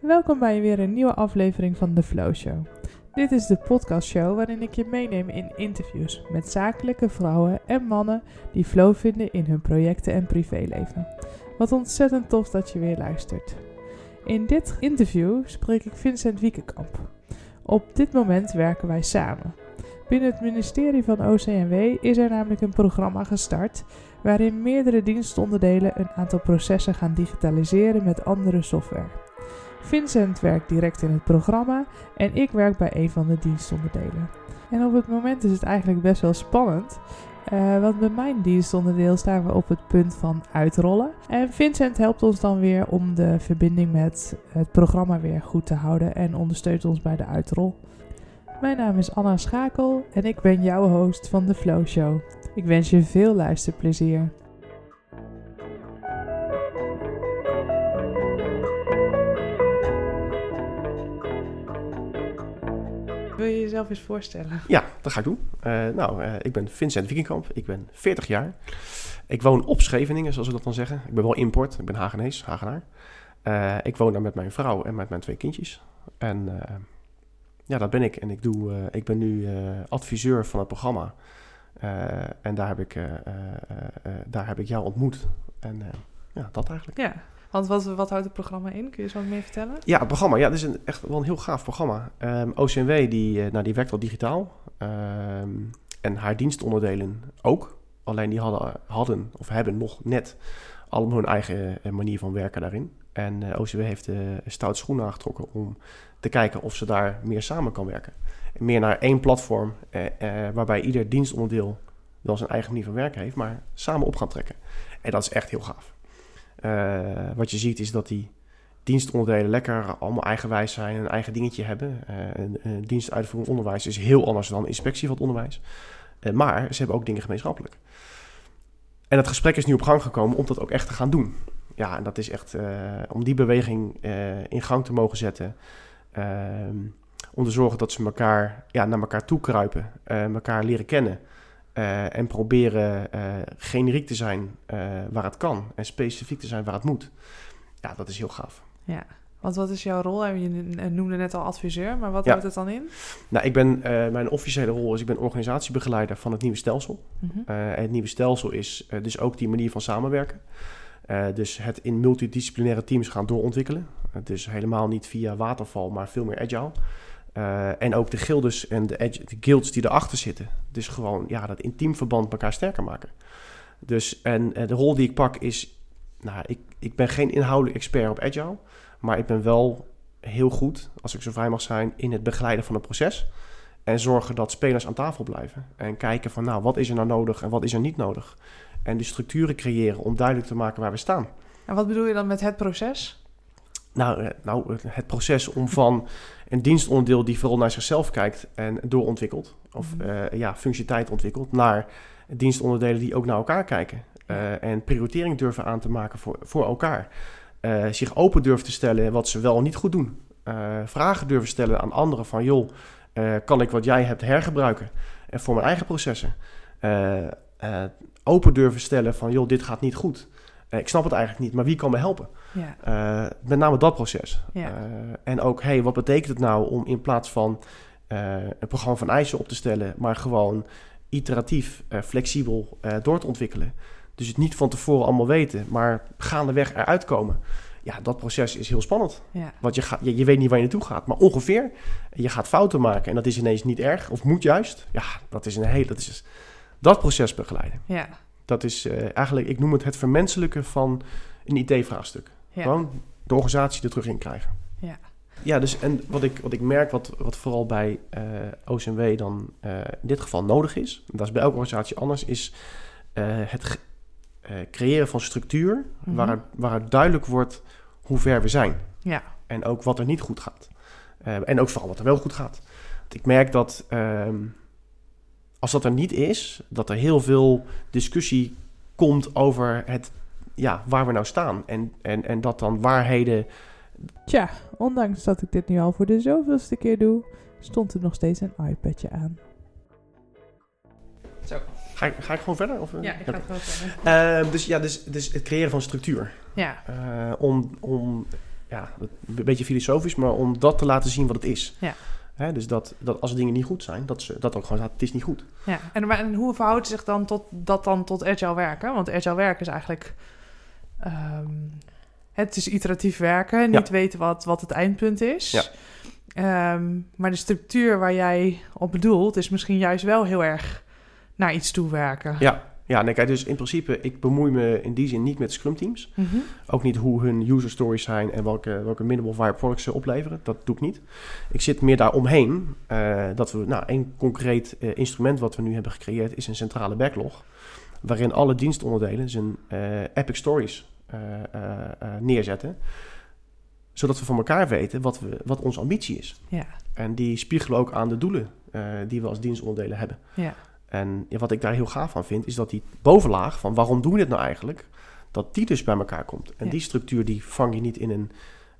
Welkom bij weer een nieuwe aflevering van The Flow Show. Dit is de podcastshow waarin ik je meeneem in interviews met zakelijke vrouwen en mannen die flow vinden in hun projecten en privéleven. Wat ontzettend tof dat je weer luistert. In dit interview spreek ik Vincent Wiekenkamp. Op dit moment werken wij samen. Binnen het ministerie van OCMW is er namelijk een programma gestart waarin meerdere dienstonderdelen een aantal processen gaan digitaliseren met andere software. Vincent werkt direct in het programma en ik werk bij een van de dienstonderdelen. En op het moment is het eigenlijk best wel spannend, uh, want bij mijn dienstonderdeel staan we op het punt van uitrollen. En Vincent helpt ons dan weer om de verbinding met het programma weer goed te houden en ondersteunt ons bij de uitrol. Mijn naam is Anna Schakel en ik ben jouw host van de Flow Show. Ik wens je veel luisterplezier. Wil je jezelf eens voorstellen? Ja, dat ga ik doen. Uh, nou, uh, ik ben Vincent Wiekenkamp. Ik ben 40 jaar. Ik woon op Scheveningen, zoals we dat dan zeggen. Ik ben wel import. Ik ben Hagenees, Hagenaar. Uh, ik woon daar met mijn vrouw en met mijn twee kindjes. En ja, dat ben ik. En ik, doe, ik ben nu adviseur van het programma. en daar heb, ik, daar heb ik jou ontmoet. En ja, dat eigenlijk. Ja, want wat, wat houdt het programma in? Kun je zo wat meer vertellen? Ja, het programma. Ja, het is een, echt wel een heel gaaf programma. Um, ehm, OCMW die, uh, nou, die werkt al digitaal. Um, en haar dienstonderdelen ook. Alleen die hadden, hadden of hebben nog net allemaal hun eigen uh, manier van werken daarin. En uh, eh, OCW heeft een stout schoen aangetrokken om te kijken of ze daar meer samen kan werken. En meer naar één platform waarbij ieder dienstonderdeel wel zijn eigen manier van werken heeft, maar samen op gaan trekken. En dat is echt heel gaaf. Uh, wat je ziet is dat die dienstonderdelen lekker allemaal eigenwijs zijn, een eigen dingetje hebben. Uh, een dienstuitvoerend onderwijs is heel anders dan inspectie van het onderwijs. Uh, maar ze hebben ook dingen gemeenschappelijk. En het gesprek is nu op gang gekomen om dat ook echt te gaan doen. Ja, en dat is echt om die beweging in gang te mogen zetten. Ehm, om te zorgen dat ze elkaar, ja, naar elkaar toe kruipen, elkaar leren kennen. Uh, en proberen uh, generiek te zijn uh, waar het kan en specifiek te zijn waar het moet. Ja, dat is heel gaaf. Ja, want wat is jouw rol? Je noemde net al adviseur, maar wat ja. houdt het dan in? Nou, ik ben, mijn officiële rol is, ik ben organisatiebegeleider van het nieuwe stelsel. Mm -hmm. het nieuwe stelsel is dus ook die manier van samenwerken. dus het in multidisciplinaire teams gaan doorontwikkelen. dus helemaal niet via waterval, maar veel meer agile. Uh, en ook de gildes en de, de guilds die erachter zitten. Dus gewoon ja, dat intiem verband elkaar sterker maken. Dus en uh, de rol die ik pak is. Nou, ik, ik ben geen inhoudelijk expert op agile. Maar ik ben wel heel goed, als ik zo vrij mag zijn, in het begeleiden van het proces. En zorgen dat spelers aan tafel blijven. En kijken van nou, wat is er nou nodig en wat is er niet nodig. En de structuren creëren om duidelijk te maken waar we staan. En wat bedoel je dan met het proces? Nou, eh, nou het proces om van een dienstonderdeel die vooral naar zichzelf kijkt en doorontwikkelt, of uh, ja, functionaliteit ontwikkelt, naar dienstonderdelen die ook naar elkaar kijken. Uh, en prioritering durven aan te maken voor, voor elkaar. Uh, zich open durven te stellen wat ze wel of niet goed doen. vragen durven stellen aan anderen van joh, kan ik wat jij hebt hergebruiken en voor mijn eigen processen. open durven stellen van joh, dit gaat niet goed. Ik snap het eigenlijk niet, maar wie kan me helpen? Ja. Uh, met name dat proces. Ja. Uh, en ook, hey, wat betekent het nou om in plaats van uh, een programma van eisen op te stellen, maar gewoon iteratief, flexibel door te ontwikkelen. Dus het niet van tevoren allemaal weten, maar gaandeweg eruit komen. Ja, dat proces is heel spannend. Ja. Want je, gaat, je, je, weet niet waar je naartoe gaat, maar ongeveer. Je gaat fouten maken en dat is ineens niet erg, of moet juist. Ja, dat is een hele. Dat, is, dat proces begeleiden. Ja. Dat is eigenlijk, ik noem het het vermenselijken van een IT-vraagstuk. Gewoon de organisatie er terug in krijgen. Ja. Ja, dus en wat ik, wat ik merk, wat, wat vooral bij uh, eh, OCMW dan uh, in dit geval nodig is, en dat is bij elke organisatie anders, is het creëren van structuur mm -hmm. waar, waaruit duidelijk wordt hoe ver we zijn. Ja. En ook wat er niet goed gaat. en ook vooral wat er wel goed gaat. Want ik merk dat ehm, als dat er niet is, dat er heel veel discussie komt over het ja, waar we nou staan. En, en, en dat dan waarheden. Tja, ondanks dat ik dit nu al voor de zoveelste keer doe, stond er nog steeds een iPadje aan. Zo. Ga, ik, ga ik gewoon verder? Of? Ja, ik ga gewoon verder. Uh, dus ja, dus, dus het creëren van structuur. Ja. Uh, om, om ja, een beetje filosofisch, maar om dat te laten zien wat het is. Ja. Hè, dus dat, dat als dingen niet goed zijn, dat, ze, dat ook gewoon staat, het is niet goed. Ja, en, en hoe verhoudt zich dan tot, dat dan tot agile werken? Want agile werken is eigenlijk... Ehm, het is iteratief werken, niet weten wat, wat het eindpunt is. Ja. Ehm, maar de structuur waar jij op bedoelt, is misschien juist wel heel erg naar iets toe werken. Ja, ja, nee, kijk, dus in principe, ik bemoei me in die zin niet met Scrum teams. Mhm. Ook niet hoe hun user stories zijn en welke, welke minimal viable products ze opleveren. Dat doe ik niet. Ik zit meer daaromheen uh, dat we, nou, een concreet uh, instrument wat we nu hebben gecreëerd is een centrale backlog. Waarin alle dienstonderdelen zijn uh, epic stories neerzetten zodat we van elkaar weten wat, we, wat onze ambitie is. Ja. En die spiegelen ook aan de doelen die we als dienstonderdelen hebben. Ja. En wat ik daar heel gaaf van vind, is dat die bovenlaag van waarom doen we dit nou eigenlijk, dat die dus bij elkaar komt. En die structuur die vang je niet in een,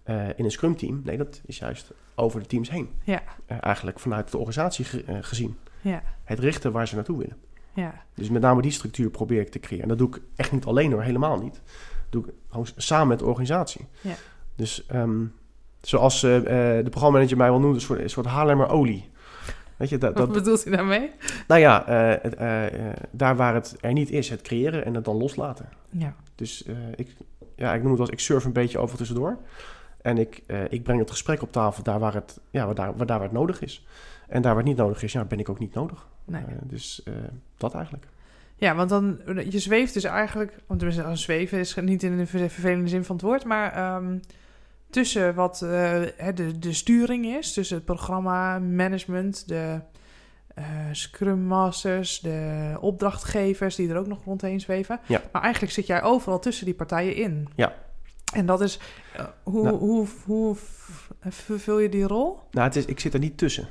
uh, in een scrum team. Nee, dat is juist over de teams heen. Ja. Uh, eigenlijk vanuit de organisatie uh, gezien. Ja. Het richten waar ze naartoe willen. Ja. Dus met name die structuur probeer ik te creëren. En dat doe ik echt niet alleen hoor, helemaal niet. Dat doe ik gewoon samen met de organisatie. Ja. Dus um, zoals de programmamanager mij wel noemt, een soort, een soort Haarlemmer olie. Weet je, dat, Wat bedoelt hij daarmee? Nou ja, uh, uh, daar waar het er niet is, het creëren en het dan loslaten. Ja. Dus ik, ja, ik noem het als ik surf een beetje over tussendoor. En ik, ik breng het gesprek op tafel daar waar het, ja, waar, daar, waar, daar waar het nodig is. En daar waar het niet nodig is, ja, ben ik ook niet nodig. Nee. dus dat eigenlijk. Ja, want dan, je zweeft dus eigenlijk, want tenminste, als zweven is niet in de vervelende zin van het woord, maar um, tussen wat uh, de, de sturing is, tussen het programma, management, de uh, Scrum Masters, de opdrachtgevers die er ook nog rondheen zweven. Ja. Maar eigenlijk zit jij overal tussen die partijen in. Ja. En dat is, uh, hoe, nou. hoe, hoe vervul je die rol? Nou, het is, ik zit er niet tussen.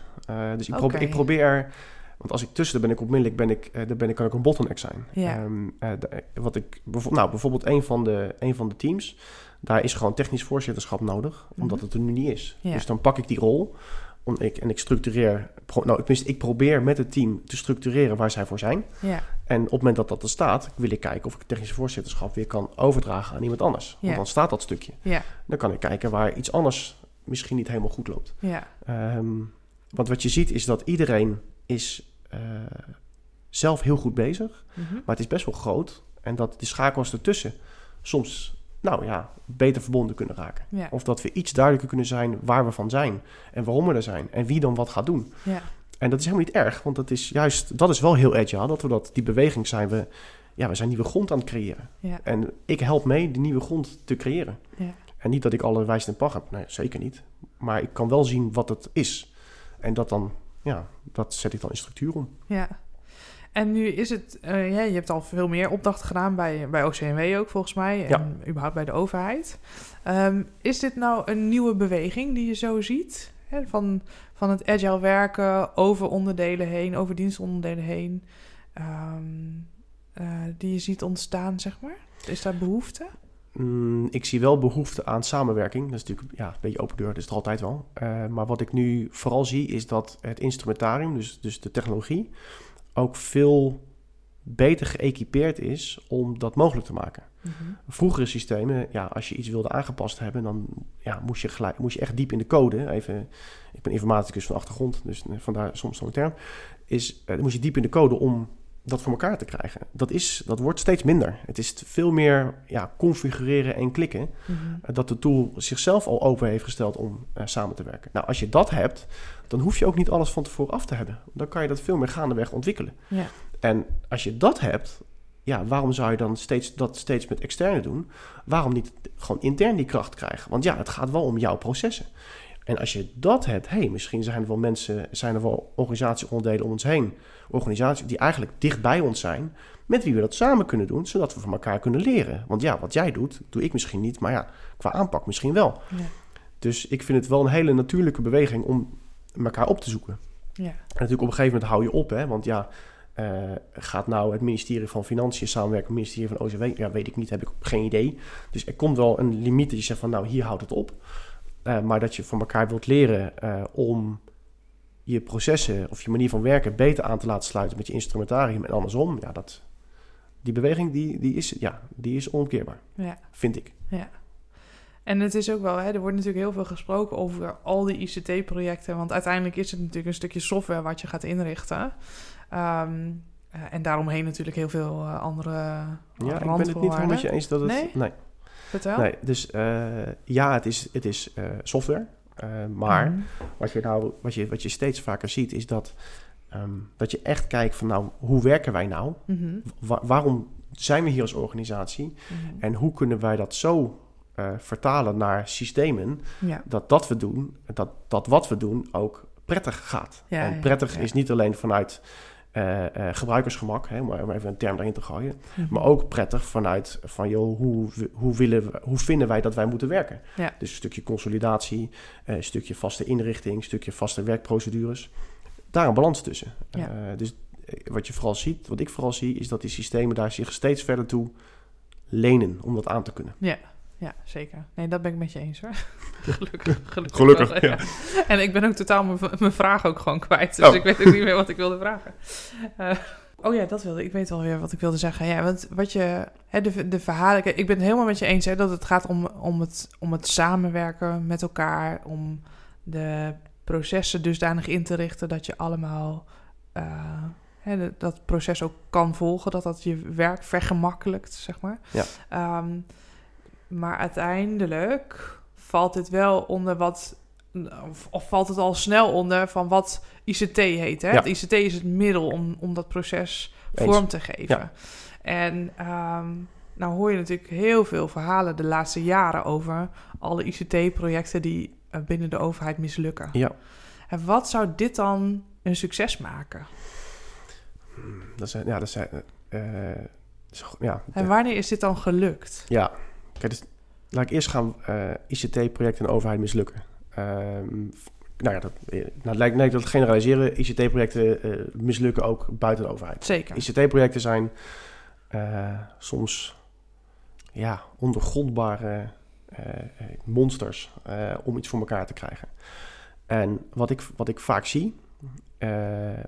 dus ik, okay. probeer, ik probeer want als ik tussen ben ik onmiddellijk ben ik, dan ben ik, kan ik een bottleneck zijn. Ja. Um, de, wat ik, nou, bijvoorbeeld een van, de, een van de teams, daar is gewoon technisch voorzitterschap nodig, mhm. omdat het er nu niet is. Dus dan pak ik die rol om, ik, en ik structureer, pro, nou, tenminste, ik probeer met het team te structureren waar zij voor zijn. Ja. En op het moment dat dat er staat, wil ik kijken of ik technische voorzitterschap weer kan overdragen aan iemand anders. Want dan staat dat stukje. Ja. Dan kan ik kijken waar iets anders misschien niet helemaal goed loopt. Ja. Um, want wat je ziet is dat iedereen is uh, zelf heel goed bezig, mm maar het is best wel groot. En dat de schakels ertussen soms nou ja, beter verbonden kunnen raken. Of dat we iets duidelijker kunnen zijn waar we van zijn en waarom we er zijn en wie dan wat gaat doen. Ja. En dat is helemaal niet erg, want dat is juist, dat is wel heel agile, dat we dat, die beweging zijn we, ja, we zijn nieuwe grond aan het creëren. Ja. En ik help mee die nieuwe grond te creëren. Ja. En niet dat ik alle wijs en pach heb, nee, zeker niet. Maar ik kan wel zien wat het is. En dat dan, ja, dat zet ik dan in structuur om. Ja. En nu is het, uh, ja, je hebt al veel meer opdrachten gedaan bij, bij OCMW ook volgens mij. En ja. überhaupt bij de overheid. Um, is dit nou een nieuwe beweging die je zo ziet? Hè? Van, van het agile werken over onderdelen heen, over dienstonderdelen heen. Um, uh, die je ziet ontstaan, zeg maar? Is daar behoefte? Mm, ik zie wel behoefte aan samenwerking. Dat is natuurlijk ja, een beetje open deur, dat is er altijd wel. Uh, maar wat ik nu vooral zie is dat het instrumentarium, dus, dus de technologie ook veel beter geëquipeerd is om dat mogelijk te maken. Mm Vroegere systemen, ja, als je iets wilde aangepast hebben, dan ja, moest, je gelijk, moest je echt diep in de code. Even, ik ben informaticus van achtergrond, dus vandaar soms zo'n term. Is, uh, moest je diep in de code om dat voor elkaar te krijgen. Dat, is, dat wordt steeds minder. Het is veel meer ja, configureren en klikken. Mhm. Eh, dat de tool zichzelf al open heeft gesteld om uh, samen te werken. Nou, als je dat hebt, dan hoef je ook niet alles van tevoren af te hebben. Dan kan je dat veel meer gaandeweg ontwikkelen. Ja. En als je dat hebt, ja, waarom zou je dan steeds, dat steeds met externe doen? Waarom niet gewoon intern die kracht krijgen? Want ja, het gaat wel om jouw processen. En als je dat hebt, hey, misschien zijn er wel mensen, zijn er wel organisatieonderdelen om ons heen, organisaties die eigenlijk dicht bij ons zijn, met wie we dat samen kunnen doen, zodat we van elkaar kunnen leren. Want ja, wat jij doet, doe ik misschien niet, maar ja, qua aanpak misschien wel. Ja. Dus ik vind het wel een hele natuurlijke beweging om elkaar op te zoeken. Ja. En natuurlijk op een gegeven moment hou je op, hè, want ja, uh, gaat nou het ministerie van Financiën samenwerken met het ministerie van OCW? Ja, weet ik niet, heb ik geen idee. Dus er komt wel een limiet dat je zegt van nou, hier houdt het op. Uh, maar dat je van elkaar wilt leren uh, om je processen of je manier van werken beter aan te laten sluiten met je instrumentarium en andersom. Ja, dat, die beweging die, die, is, ja, die is onomkeerbaar, ja. vind ik. Ja. En het is ook wel, hè, er wordt natuurlijk heel veel gesproken over al die ICT-projecten. Want uiteindelijk is het natuurlijk een stukje software wat je gaat inrichten. Ehm, eh, en daaromheen natuurlijk heel veel uh, andere Ja, ik ben het niet helemaal met je eens dat het... Nee? nee. Vertel. Nee, dus ja, het is, het is software. Maar mhm. wat, je nou, wat, je, wat je steeds vaker ziet is dat, ehm, dat je echt kijkt van nou, hoe werken wij nou? Mhm. waarom zijn we hier als organisatie? Mhm. En hoe kunnen wij dat zo uh, vertalen naar systemen, dat dat we doen, dat, dat wat we doen ook prettig gaat. en prettig is niet alleen vanuit uh, uh, gebruikersgemak, hè, om even een term erin te gooien, mhm. maar ook prettig vanuit van joh, hoe, hoe, willen we, hoe vinden wij dat wij moeten werken? Dus een stukje consolidatie, een stukje vaste inrichting, een stukje vaste werkprocedures. Daar een balans tussen. dus wat je vooral ziet, wat ik vooral zie, is dat die systemen daar zich steeds verder toe lenen om dat aan te kunnen. Ja, ja, zeker. Nee, dat ben ik met je eens hoor. gelukkig. Gelukkig, gelukkig ja. En ik ben ook totaal mijn vraag ook gewoon kwijt. Dus oh. ik weet ook niet meer wat ik wilde vragen. Uh, oh ja, dat wilde ik. weet wel weer wat ik wilde zeggen. Ja, want wat je... Hè, de, de verhalen... Ik ben het helemaal met je eens hè, dat het gaat om, om, het, om het samenwerken met elkaar. Om de processen dusdanig in te richten dat je allemaal... Uh, hè, dat proces ook kan volgen. Dat dat je werk vergemakkelijkt, zeg maar. Ja. Um, maar uiteindelijk valt het wel onder wat. Of, valt het al snel onder van wat ICT heet. Hè? Het ICT is het middel om, om dat proces vorm te geven. En um, nou hoor je natuurlijk heel veel verhalen de laatste jaren over alle ICT-projecten die eh, binnen de overheid mislukken. Ja. En wat zou dit dan een succes maken? Hmm, dat zijn, ja, dat zijn. Uh, ja. En wanneer is dit dan gelukt? Ja, Kijk, dus, laat ik eerst gaan uh, eh, ICT-projecten en overheid mislukken. Um, nou ja, dat, eh, nou, het lijkt, nee, dat generaliseren. ICT-projecten uh, mislukken ook buiten de overheid. Zeker. ICT-projecten zijn uh, soms ja, ondergrondbare monsters om iets voor elkaar te krijgen. En wat ik, wat ik vaak zie,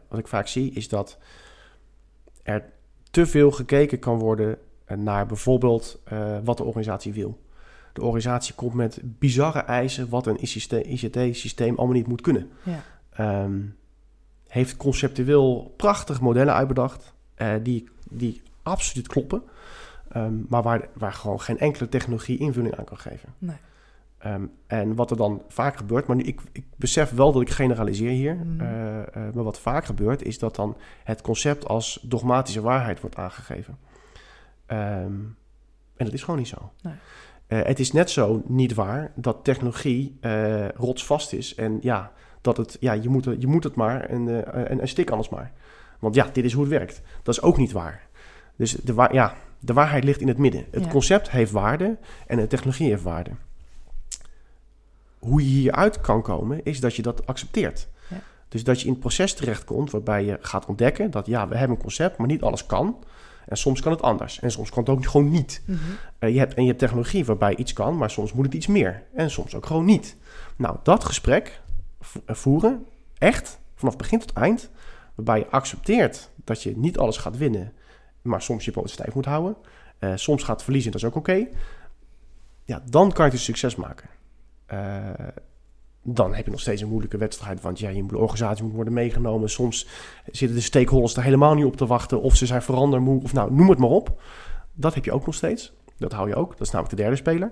wat ik vaak zie, is dat er te veel gekeken kan worden naar bijvoorbeeld uh, wat de organisatie wil. De organisatie komt met bizarre eisen wat een ICT-systeem allemaal niet moet kunnen. Ja. Um, heeft conceptueel prachtige modellen uitbedacht uh, die, die absoluut kloppen, um, maar waar, waar gewoon geen enkele technologie invulling aan kan geven. Nee. Um, en wat er dan vaak gebeurt, maar nu, ik, ik besef wel dat ik generaliseer hier, mm. uh, maar wat vaak gebeurt is dat dan het concept als dogmatische waarheid wordt aangegeven. Um, en dat is gewoon niet zo. Nee. Uh, het is net zo niet waar dat technologie uh, rotsvast is. En ja, dat het, ja je, moet, je moet het maar en, uh, en, en stik anders maar. Want ja, dit is hoe het werkt. Dat is ook niet waar. Dus de, wa ja, de waarheid ligt in het midden. Het ja. concept heeft waarde en de technologie heeft waarde. Hoe je hieruit kan komen, is dat je dat accepteert. Ja. Dus dat je in het proces terechtkomt waarbij je gaat ontdekken dat ja, we hebben een concept, maar niet alles kan. En soms kan het anders. En soms kan het ook gewoon niet. Mm je hebt, en je hebt technologie waarbij iets kan, maar soms moet het iets meer. En soms ook gewoon niet. Nou, dat gesprek eh, voeren, echt, vanaf begin tot eind, waarbij je accepteert dat je niet alles gaat winnen, maar soms je stijf moet houden. Uh, soms gaat verliezen, dat is ook oké. Ja, dan kan je het succes maken. Uh, dan heb je nog steeds een moeilijke wedstrijd. Want ja, je organisatie moet worden meegenomen. Soms zitten de stakeholders er helemaal niet op te wachten. Of ze zijn verandermoe. Of nou, noem het maar op. Dat heb je ook nog steeds. Dat hou je ook. Dat is namelijk de derde speler.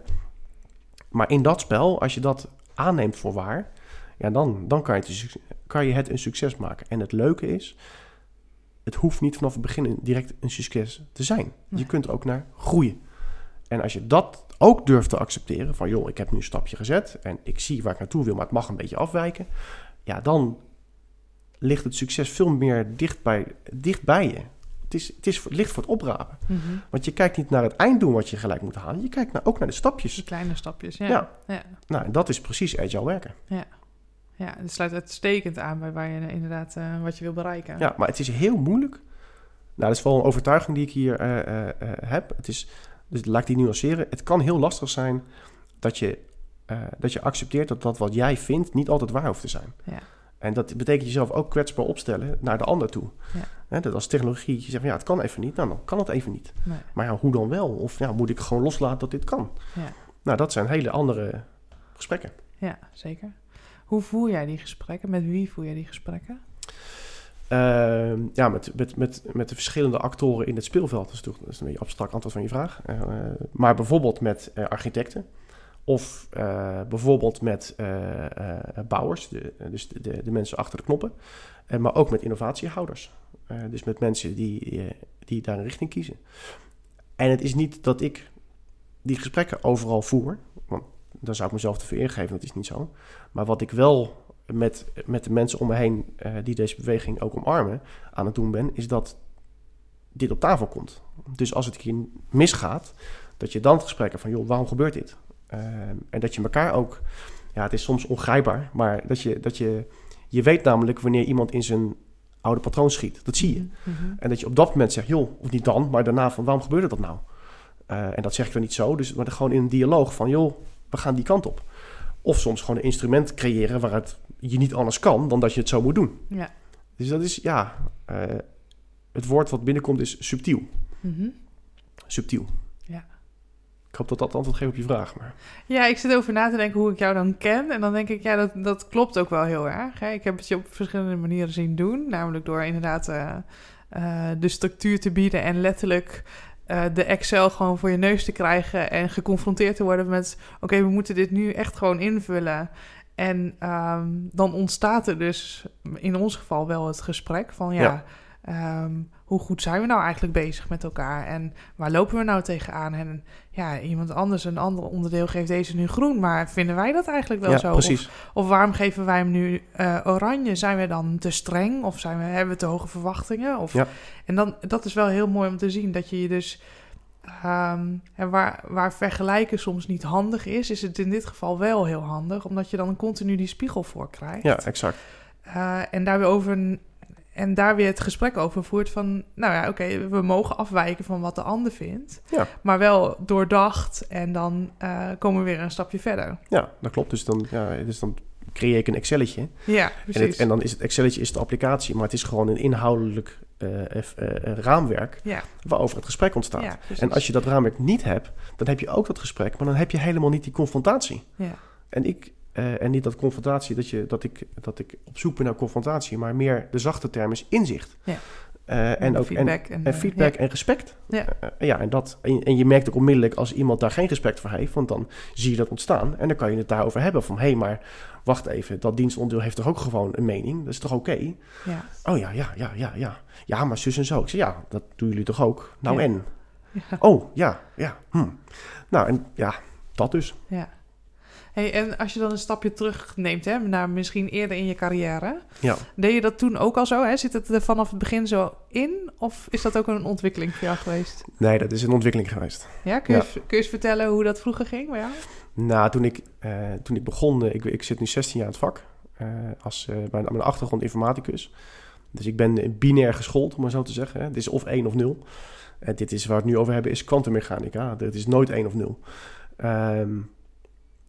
Maar in dat spel, als je dat aanneemt voor waar... Ja, dan, dan kan, je het, kan je het een succes maken. En het leuke is... Het hoeft niet vanaf het begin direct een succes te zijn. Je kunt er ook naar groeien. En als je dat ook durft te accepteren, van joh, ik heb nu een stapje gezet en ik zie waar ik naartoe wil, maar het mag een beetje afwijken, ja, dan ligt het succes veel meer dicht bij, dicht bij je. Het, is, het, is, het ligt voor het oprapen. Mhm. Want je kijkt niet naar het einddoel wat je gelijk moet halen. Je kijkt naar, ook naar de stapjes. De kleine stapjes, ja. ja. ja. Nou, dat is precies agile werken. Ja. Ja, het sluit uitstekend aan bij waar je inderdaad uh, wat je wil bereiken. Ja, maar het is heel moeilijk. Nou, dat is wel een overtuiging die ik hier uh, uh, heb. Het is dus laat ik die nuanceren. Het kan heel lastig zijn dat je, uh, dat je accepteert dat dat wat jij vindt niet altijd waar hoeft te zijn. Ja. En dat betekent jezelf ook kwetsbaar opstellen naar de ander toe. Ja. dat als technologie je zegt, van, ja, het kan even niet. Nou, dan kan het even niet. Nee. Maar ja, hoe dan wel? Of ja, moet ik gewoon loslaten dat dit kan? Ja. Nou, dat zijn hele andere gesprekken. Ja, zeker. Hoe voer jij die gesprekken? Met wie voer jij die gesprekken? Ehm, ja, met, met, met, met de verschillende actoren in het speelveld. Dat is, dat is een beetje abstract antwoord van je vraag. Uh, maar bijvoorbeeld met uh, architecten. Of uh, bijvoorbeeld met bouwers, dus de, de, de, mensen achter de knoppen. maar ook met innovatiehouders. dus met mensen die, die daar een richting kiezen. En het is niet dat ik die gesprekken overal voer. Want dan zou ik mezelf te veel ingeven, dat is niet zo. Maar wat ik wel met, met de mensen om me heen uh, die deze beweging ook omarmen aan het doen ben, is dat dit op tafel komt. Dus als het hier misgaat, dat je dan het gesprek hebt van, joh, waarom gebeurt dit? Uh, en dat je elkaar ook, ja, het is soms ongrijpbaar, maar dat je, dat je, je weet namelijk wanneer iemand in zijn oude patroon schiet. Dat zie je. Mm -hmm. En dat je op dat moment zegt, joh, of niet dan, maar daarna van, waarom gebeurde dat nou? Uh, en dat zeg ik dan niet zo, dus maar gewoon in een dialoog van, joh, we gaan die kant op. Of soms gewoon een instrument creëren waaruit je niet anders kan dan dat je het zo moet doen. Ja. Dus dat is, ja, uh, het woord wat binnenkomt is subtiel. Mm -hmm. Subtiel. Ja. Ik hoop dat dat antwoord geeft op je vraag. Maar... Ja, ik zit over na te denken hoe ik jou dan ken. En dan denk ik, ja, dat, dat klopt ook wel heel erg. Hè? Ik heb het je op verschillende manieren zien doen. Namelijk door inderdaad uh, uh, de structuur te bieden en letterlijk uh, de Excel gewoon voor je neus te krijgen en geconfronteerd te worden met: oké, okay, we moeten dit nu echt gewoon invullen. En um, dan ontstaat er dus in ons geval wel het gesprek van ja, ja. Um, hoe goed zijn we nou eigenlijk bezig met elkaar en waar lopen we nou tegenaan? En ja, iemand anders, een ander onderdeel geeft deze nu groen, maar vinden wij dat eigenlijk wel ja, zo? Precies. Of, of, waarom geven wij hem nu uh, oranje? Zijn we dan te streng of zijn we, hebben we te hoge verwachtingen? Of, ja. En dan, dat is wel heel mooi om te zien dat je je dus Um, en waar, waar vergelijken soms niet handig is, is het in dit geval wel heel handig, omdat je dan continu die spiegel voor krijgt. Ja, exact. Uh, en daar weer over een, en daar weer het gesprek over voert van, nou ja, oké, okay, we mogen afwijken van wat de ander vindt, ja. maar wel doordacht en dan uh, komen we weer een stapje verder. Ja, dat klopt. Dus dan, ja, dus dan creëer ik een Excelletje. Ja, precies. En, het, en dan is het Excelletje is de applicatie, maar het is gewoon een inhoudelijk uh, uh, raamwerk ja. waarover het gesprek ontstaat. Ja, en als je dat raamwerk niet hebt, dan heb je ook dat gesprek, maar dan heb je helemaal niet die confrontatie. Ja. En ik uh, en niet dat confrontatie, dat, je, dat, ik, dat ik op zoek ben naar confrontatie, maar meer de zachte term is inzicht. Ja. Uh, en ook feedback en, feedback ja. en respect. Ja. Uh, ja, en, dat, en, en, je merkt ook onmiddellijk als iemand daar geen respect voor heeft, want dan zie je dat ontstaan en dan kan je het daarover hebben van hé, hey, maar wacht even, dat dienstonderdeel heeft toch ook gewoon een mening? Dat is toch oké? Okay? Ja. Oh ja, ja, ja, ja, ja. Ja, maar zus en zo. Ik zeg ja, dat doen jullie toch ook? Nou en? Ja. Oh ja, ja. Hm. Nou en ja, dat dus. ja. Hey, en als je dan een stapje terugneemt, hè, naar misschien eerder in je carrière, Ja. deed je dat toen ook al zo? Hè? Zit het er vanaf het begin zo in? Of is dat ook een ontwikkeling voor jou geweest? Nee, dat is een ontwikkeling geweest. Ja, kun je, Ja. eens- kun je eens vertellen hoe dat vroeger ging bij jou? Nou, toen ik, eh, toen ik begon, eh, ik, ik zit nu 16 jaar in het vak, eh, als, mijn, mijn achtergrond informaticus. Dus ik ben binair geschoold, om maar zo te zeggen. Het is of 1 of 0. En dit is waar we het nu over hebben, is kwantummechanica. Het is nooit 1 of 0. Ehm,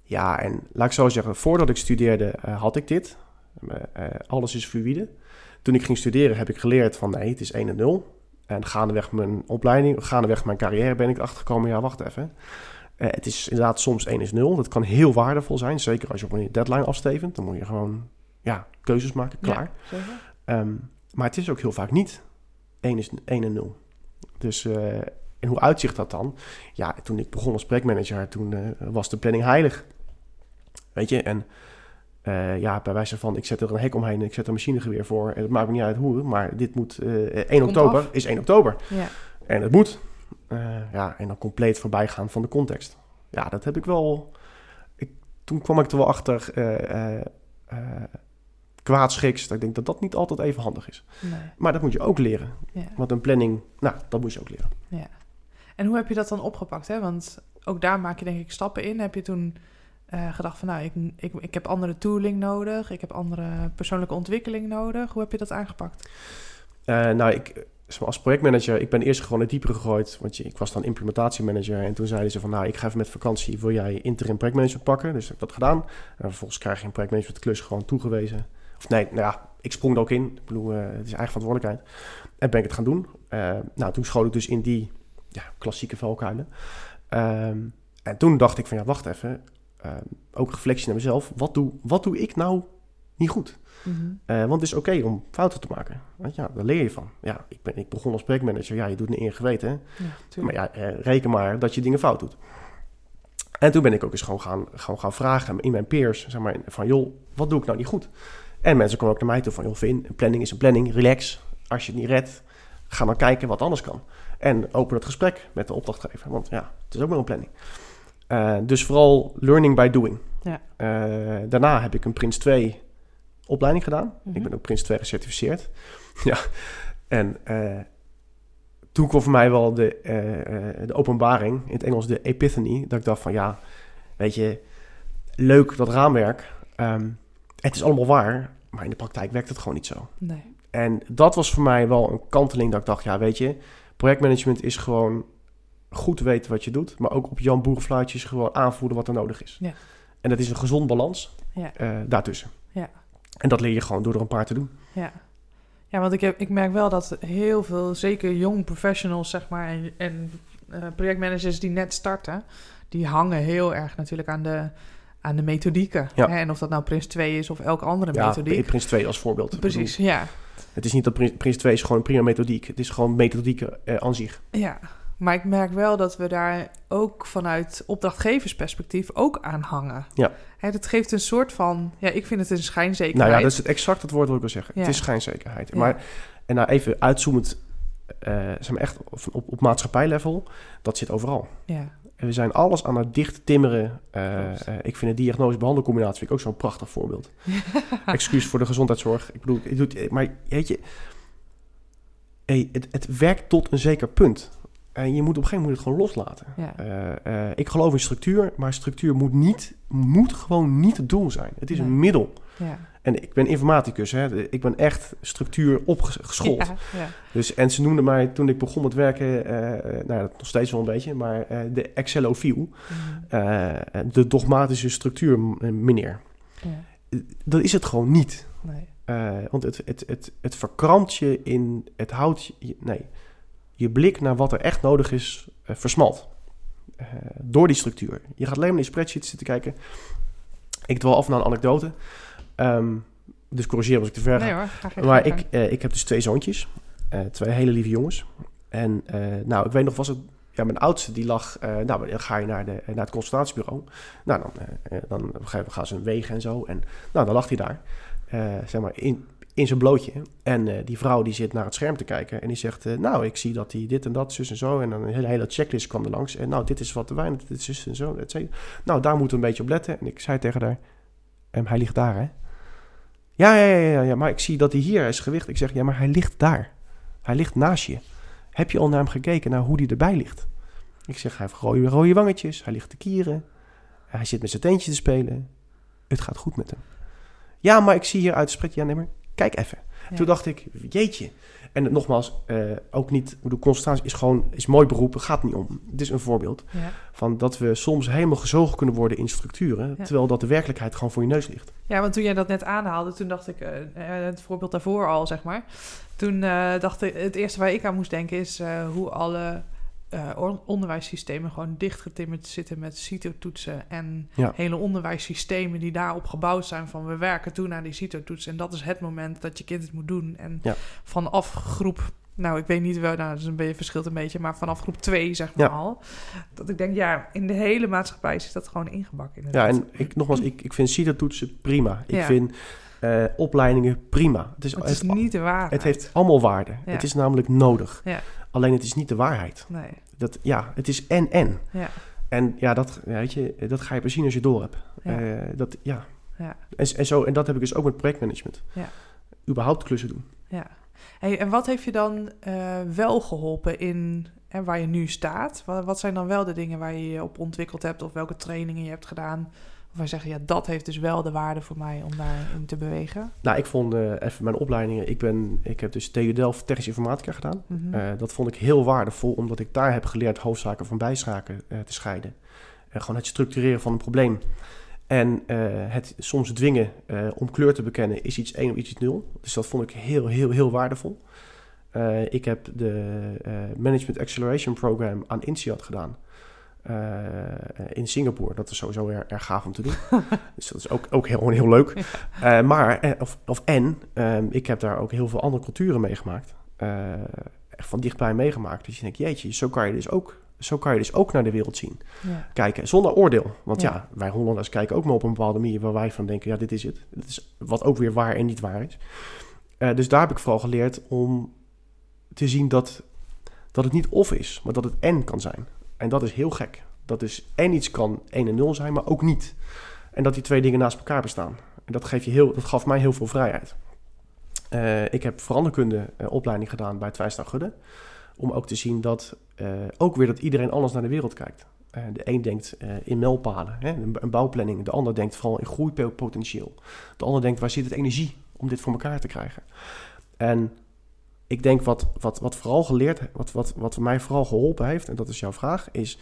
ja, en laat ik zo zeggen, voordat ik studeerde eh, had ik dit. Eh, eh, alles is fluïde. Toen ik ging studeren heb ik geleerd van nee, het is 1 en 0. En gaandeweg mijn opleiding, gaandeweg mijn carrière ben ik erachter gekomen, ja, wacht even. Het is inderdaad soms 1 is 0. Dat kan heel waardevol zijn. Zeker als je op een deadline afstevend. Dan moet je gewoon ja, keuzes maken, klaar. Ja. Ehm, maar het is ook heel vaak niet 1 is 1 en 0. Dus, en hoe uitzicht dat dan? Ja, toen ik begon als projectmanager, toen was de planning heilig. Weet je, en eh, ja, bij wijze van, ik zet er een hek omheen en ik zet er een machinegeweer voor. En het maakt me niet uit hoe, maar dit moet eh 1 Komt oktober, af. is 1 oktober. Ja. En het moet. Eh, ja, en dan compleet voorbij gaan van de context. Ja, dat heb ik wel. Ik, toen kwam ik er wel achter. eh eh eh, kwaadschiks. Dat ik denk dat dat niet altijd even handig is. Nee. Maar dat moet je ook leren. Ja. Want een planning, nou, dat moet je ook leren. Ja. En hoe heb je dat dan opgepakt? Hè? Want ook daar maak je denk ik stappen in. Heb je toen eh, gedacht van nou, ik, ik, ik heb andere tooling nodig. Ik heb andere persoonlijke ontwikkeling nodig. Hoe heb je dat aangepakt? Eh, nou, ik, als projectmanager, ik ben eerst gewoon het dieper gegooid. Want ik was dan implementatiemanager. En toen zeiden ze van, nou, ik ga even met vakantie. Wil jij interim projectmanagement pakken? Dus ik heb dat gedaan. En vervolgens krijg je een projectmanagement klus gewoon toegewezen. Of nee, nou ja, ik sprong er ook in. Ik bedoel, eh, het is eigen verantwoordelijkheid. En ben ik het gaan doen. Nou, toen schoot ik dus in die ja, klassieke valkuilen. Ehm, En toen dacht ik van ja, wacht even. Uh, ook reflectie naar mezelf. Wat doe, wat doe ik nou niet goed? Mm want het is oké om fouten te maken. Want ja, daar leer je van. Ja, ik, ben, ik begon als projectmanager. Ja, je doet een eer geweten. Ja, maar ja, reken maar dat je dingen fout doet. En toen ben ik ook eens gewoon gaan, gewoon gaan vragen in mijn peers. Zeg maar, van joh, wat doe ik nou niet goed? En mensen komen ook naar mij toe van joh, Vin, een planning is een planning. Relax. Als je het niet redt, ga dan kijken wat anders kan. En open het gesprek met de opdrachtgever. Want ja, het is ook maar een planning. Uh, dus vooral learning by doing. Ja. Uh, daarna heb ik een Prins 2 opleiding gedaan. Ik mhm. ben ook Prins 2 gecertificeerd. ja. En uh, toen kwam voor mij wel de, de openbaring, in het Engels de epiphany, dat ik dacht van ja, weet je, leuk dat raamwerk. Um, het is allemaal waar, maar in de praktijk werkt het gewoon niet zo. Nee. En dat was voor mij wel een kanteling dat ik dacht, ja, weet je, projectmanagement is gewoon goed weten wat je doet, maar ook op Jan Boerenfluitjes gewoon aanvoeren wat er nodig is. Ja. En dat is een gezond balans ja. Uh, daartussen. Ja. En dat leer je gewoon door er een paar te doen. Ja, ja want ik, heb, ik merk wel dat heel veel, zeker jong professionals, zeg maar, en, en uh, projectmanagers die net starten, die hangen heel erg natuurlijk aan de, aan de methodieken. Ja. Hè? En of dat nou Prins 2 is of elke andere ja, methodiek. Prins 2 als voorbeeld. Precies, ja. Het is niet dat Prins 2 is gewoon een prima methodiek. Het is gewoon methodiek uh, aan zich. Ja, maar ik merk wel dat we daar ook vanuit opdrachtgeversperspectief ook aan hangen. Ja. Hè, dat geeft een soort van, ja, ik vind het een schijnzekerheid. Nou ja, dat is het exact het woord wat ik wil zeggen. Het is schijnzekerheid. Maar, en nou even uitzoomend, uh, zeg maar echt op, op maatschappijlevel, dat zit overal. Ja. we zijn alles aan het dicht timmeren. Uh, uh, ik vind de diagnose-behandelcombinatie ook zo'n prachtig voorbeeld. Excuus voor de gezondheidszorg. Ik bedoel, ik doe, maar weet je, hey, het, het werkt tot een zeker punt. En je moet op een gegeven moment het gewoon loslaten. Uh, uh, ik geloof in structuur, maar structuur moet, niet, moet gewoon niet het doel zijn. Het is een middel. Ja. En ik ben informaticus, hè. ik ben echt structuur opgeschoold. Ja, dus, en ze noemden mij toen ik begon met werken, uh, nou dat nog steeds wel een beetje, maar de Excelofiel, mm. de dogmatische structuur meneer. Dat is het gewoon niet. Nee. want het, het, het, het verkrampt je in, het houdt je, nee, je blik naar wat er echt nodig is uh, versmalt. Uh, door die structuur. Je gaat alleen maar in spreadsheets zitten kijken. Ik dwal af naar een anekdote. Um, dus corrigeer als ik te ver ga. Nee maar ik, uh, ik heb dus twee zoontjes. twee hele lieve jongens. En nou, ik weet nog, was het... Ja, mijn oudste die lag... nou, dan ga je naar, de, naar het consultatiebureau. Nou, dan, dan gaan ze wegen en zo. En nou, dan lag hij daar. zeg maar, in, in zijn blootje. En uh, die vrouw die zit naar het scherm te kijken en die zegt... Uh, nou, ik zie dat hij dit en dat, zus en zo. En dan een hele, checklist kwam er langs. En nou, dit is wat de wijn, dit is zus en zo, et Nou, daar moeten we een beetje op letten. En ik zei tegen haar... Um, hij ligt daar, hè? Ja, ja, ja, ja, ja, maar ik zie dat hij hier is gewicht. Ik zeg, ja, maar hij ligt daar. Hij ligt naast je. Heb je al naar hem gekeken, naar hoe hij erbij ligt? Ik zeg, hij heeft rode, rode wangetjes. Hij ligt te kieren. Hij zit met zijn teentje te spelen. Het gaat goed met hem. Ja, maar ik zie hier uit het. Ja, nee, kijk even. Toen dacht ik, jeetje. En nogmaals, uh, ook niet, de concentratie is gewoon, is mooi beroep, gaat niet om. Het is een voorbeeld ja. van dat we soms helemaal gezogen kunnen worden in structuren, terwijl dat de werkelijkheid gewoon voor je neus ligt. Ja, want toen jij dat net aanhaalde, toen dacht ik, uh, het voorbeeld daarvoor al, zeg maar. Toen dacht ik, het eerste waar ik aan moest denken is hoe alle uh, onderwijssystemen gewoon dichtgetimmerd zitten met CITO-toetsen en hele onderwijssystemen die daarop gebouwd zijn van we werken toe naar die CITO-toetsen en dat is het moment dat je kind het moet doen. En vanaf groep, nou ik weet niet wel, nou dat is een beetje verschilt een beetje, maar vanaf groep 2 zeg maar al, dat ik denk ja, in de hele maatschappij is dat gewoon ingebakken. Ja, en ik, nogmaals, ik, ik vind CITO-toetsen prima. Ik vind uh, opleidingen prima. Het is, het is niet de waarheid. Het heeft allemaal waarde. Het is namelijk nodig. Ja. Alleen het is niet de waarheid. Nee. Dat, ja, het is en-en. Ja. En ja, dat, weet je, dat ga je pas zien als je door hebt. Ja. Uh, dat, ja. ja. En, en, zo, en dat heb ik dus ook met projectmanagement. Ja. Überhaupt klussen doen. Ja. Hey, en wat heeft je dan uh, wel geholpen in en waar je nu staat? Wat, wat zijn dan wel de dingen waar je je op ontwikkeld hebt of welke trainingen je hebt gedaan? Wij zeggen, ja, dat heeft dus wel de waarde voor mij om daarin te bewegen? Nou, ik vond uh, even mijn opleidingen. Ik, ben, ik heb dus TU Delft Technische Informatica gedaan. Mm dat vond ik heel waardevol, omdat ik daar heb geleerd hoofdzaken van bijzaken uh, te scheiden. En gewoon het structureren van een probleem. En het soms dwingen om kleur te bekennen is iets 1 of iets 0. Dus dat vond ik heel, heel, heel waardevol. ik heb de Management Acceleration Program aan INSEAD gedaan. In Singapore. Dat is sowieso erg, erg gaaf om te doen. dus dat is ook, ook heel, heel leuk. maar, of, of en, ehm, ik heb daar ook heel veel andere culturen meegemaakt. echt van dichtbij meegemaakt. Dus je denkt, jeetje, zo kan je dus ook zo kan je dus ook naar de wereld zien. Ja. Kijken zonder oordeel. Want ja. wij Hollanders kijken ook maar op een bepaalde manier waar wij van denken: ja, dit is het. Dit is wat ook weer waar en niet waar is. Dus daar heb ik vooral geleerd om te zien dat, dat het niet of is, maar dat het en kan zijn. En dat is heel gek. Dat is en iets kan 1 en 0 zijn, maar ook niet. En dat die twee dingen naast elkaar bestaan. En dat, je heel, dat gaf mij heel veel vrijheid. Uh, ik heb veranderkunde uh, opleiding gedaan bij Twijstra Gudde. Om ook te zien dat uh, ook weer dat iedereen anders naar de wereld kijkt. De een denkt in melpalen, hè, een, bouwplanning. De ander denkt vooral in groeipotentieel. De ander denkt waar zit het energie om dit voor elkaar te krijgen. En ik denk wat, wat, wat vooral geleerd, wat, wat, wat mij vooral geholpen heeft, en dat is jouw vraag, is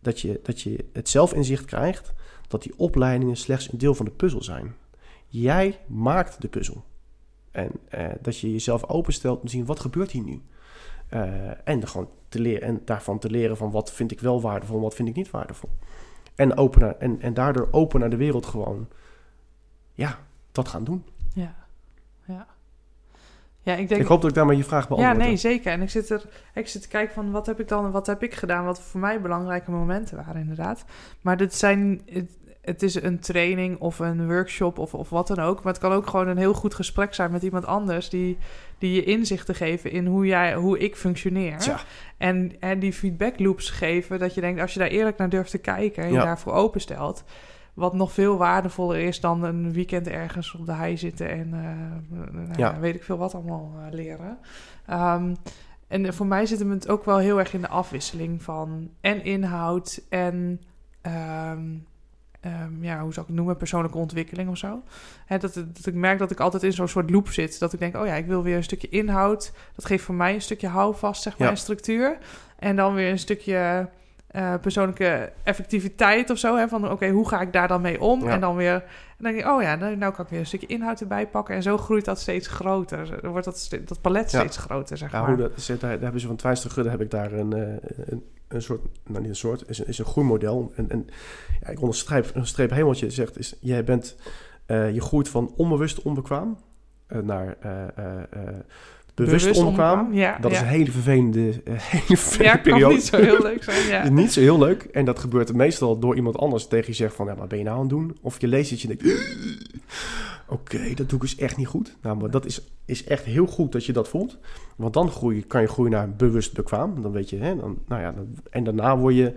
dat je, dat je het zelfinzicht krijgt dat die opleidingen slechts een deel van de puzzel zijn. Jij maakt de puzzel. En dat je jezelf openstelt om te zien wat gebeurt hier nu. Uh, en, gewoon te leren, en daarvan te leren van wat vind ik wel waardevol en wat vind ik niet waardevol. En, open en, en daardoor open naar de wereld gewoon, ja, dat gaan doen. Ja, ik, denk, ik hoop dat ik daarmee je vraag beantwoord Ja, nee, zeker. En ik zit er ik zit te kijken van wat heb ik dan, wat heb ik gedaan, wat voor mij belangrijke momenten waren inderdaad. Maar dit zijn, het is een training of een workshop of, of wat dan ook. Maar het kan ook gewoon een heel goed gesprek zijn met iemand anders die, die je inzichten geven in hoe, jij, hoe ik functioneer. En, en die feedback loops geven, dat je denkt, als je daar eerlijk naar durft te kijken en je daarvoor openstelt, wat nog veel waardevoller is dan een weekend ergens op de hei zitten en uh, ja. weet ik veel wat allemaal uh, leren. Um, en voor mij zit het ook wel heel erg in de afwisseling van en inhoud en um, um, ja, hoe zou ik het noemen, persoonlijke ontwikkeling of zo. Dat, dat ik merk dat ik altijd in zo'n soort loop zit. Dat ik denk, oh ja, ik wil weer een stukje inhoud. Dat geeft voor mij een stukje houvast, zeg maar, ja. structuur. En dan weer een stukje uh, persoonlijke effectiviteit of zo. Hè, van oké, hoe ga ik daar dan mee om? En dan weer, en dan denk ik, oh ja, nou, nou, kan ik weer een stukje inhoud erbij pakken. En zo groeit dat steeds groter. Dan wordt dat, dat palet steeds groter, zeg maar. Hoe dat zit, daar, daar hebben ze van Twijster Gudde, heb ik daar een, uh, een een soort, nou niet een soort, is, is een groeimodel. En, en ja, ik onderstreep, een streep helemaal wat je zegt, is jij bent, uh, je groeit van onbewust onbekwaam uh, naar uh, bewust, bewust. Ja, dat ja. is een hele vervelende, hele vervelende ja, periode. niet zo heel leuk zijn, ja. niet zo heel leuk. En dat gebeurt meestal door iemand anders tegen je zegt van, ja, wat ben je nou aan het doen? Of je leest het je denkt, oké, dat doe ik dus echt niet goed. Nou, maar dat is, is echt heel goed dat je dat voelt. Want dan groei, kan je groeien naar bewust bekwaam. Dan weet je, hè, dan, nou ja, dan, en daarna word je